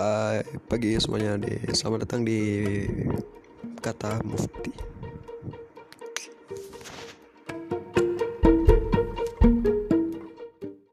Hai pagi semuanya di selamat datang di kata mufti.